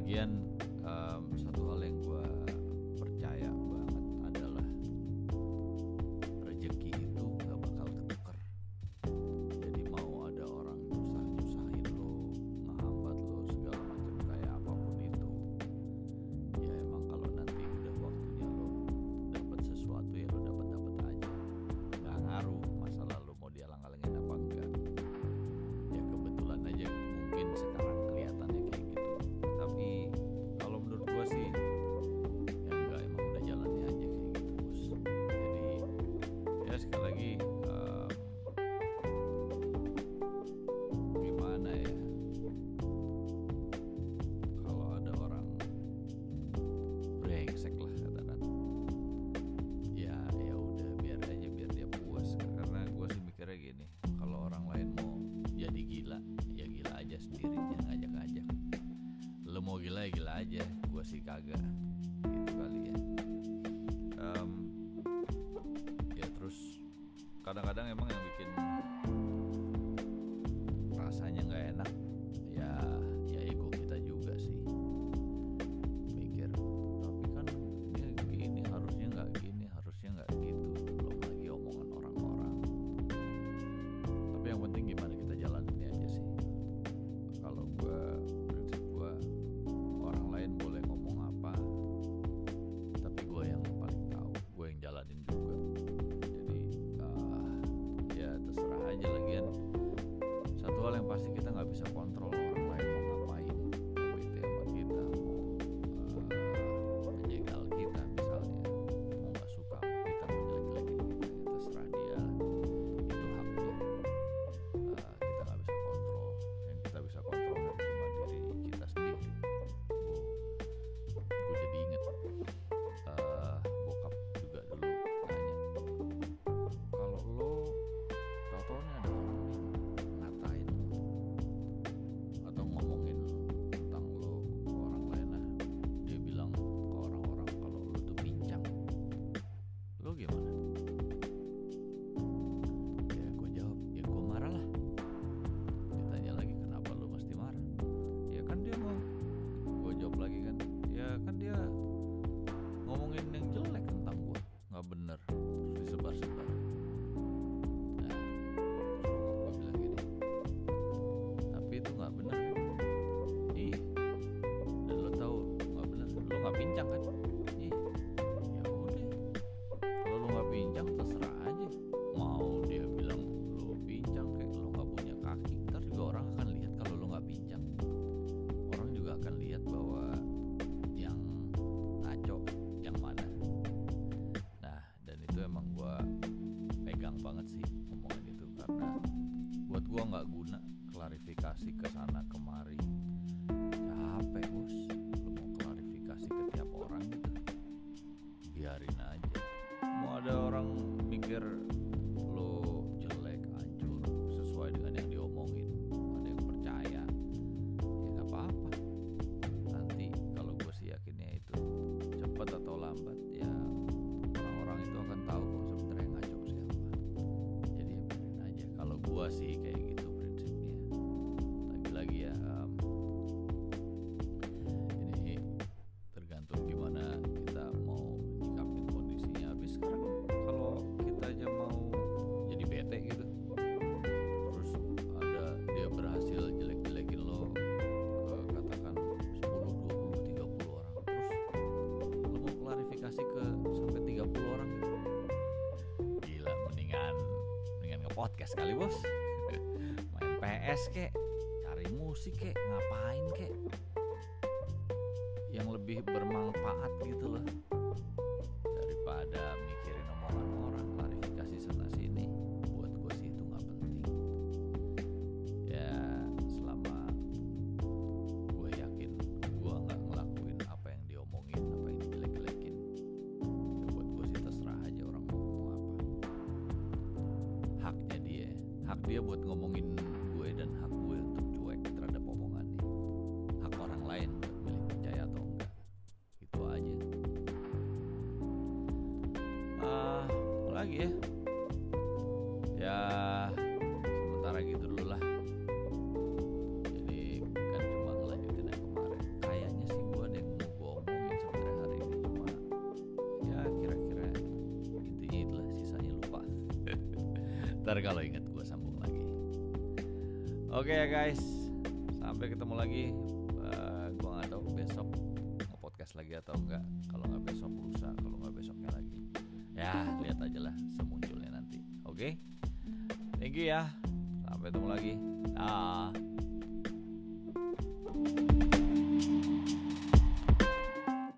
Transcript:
bagian um, satu kadang-kadang emang yang bikin pincang kan? Ih ya udah. Kalau lu nggak pincang terserah aja. Mau dia bilang lu pincang kayak lu nggak punya kaki ntar juga orang akan lihat kalau lu nggak pincang. Orang juga akan lihat bahwa yang ngaco yang mana. Nah dan itu emang gua pegang banget sih omongan itu karena buat gua nggak guna klarifikasi ke sana kemari. gue sih kayak gitu prinsipnya. Lagi lagi ya um, ini tergantung gimana kita mau nyikapin kondisinya. Habis sekarang kalau kita aja mau jadi bete gitu terus ada dia berhasil jelek-jelekin lo ke katakan 10, 20, 30 orang terus lo mau klarifikasi ke sampai 30 orang gitu. podcast kali bos. Main PS kek. Cari musik kek. Ngapain kek? Yang lebih bermanfaat gitu loh. Daripada mikirin omongan ya. Ya sementara gitu dulu lah. Jadi kan cuma ngelanjutin yang kemarin. Kayaknya sih gue ada yang mau gue omongin sebenarnya hari ini. Cuma ya kira-kira itu itulah sisanya lupa. Ntar kalau ingat gue sambung lagi. Oke okay, ya guys. Sampai ketemu lagi. Eh, uh, gue nggak tahu besok podcast lagi atau enggak kalau nggak besok lusa. Kalau nggak besoknya lagi. Ya lihat aja lah semunculnya nanti. Oke? Okay? thank you ya. Sampai ketemu lagi. Dah.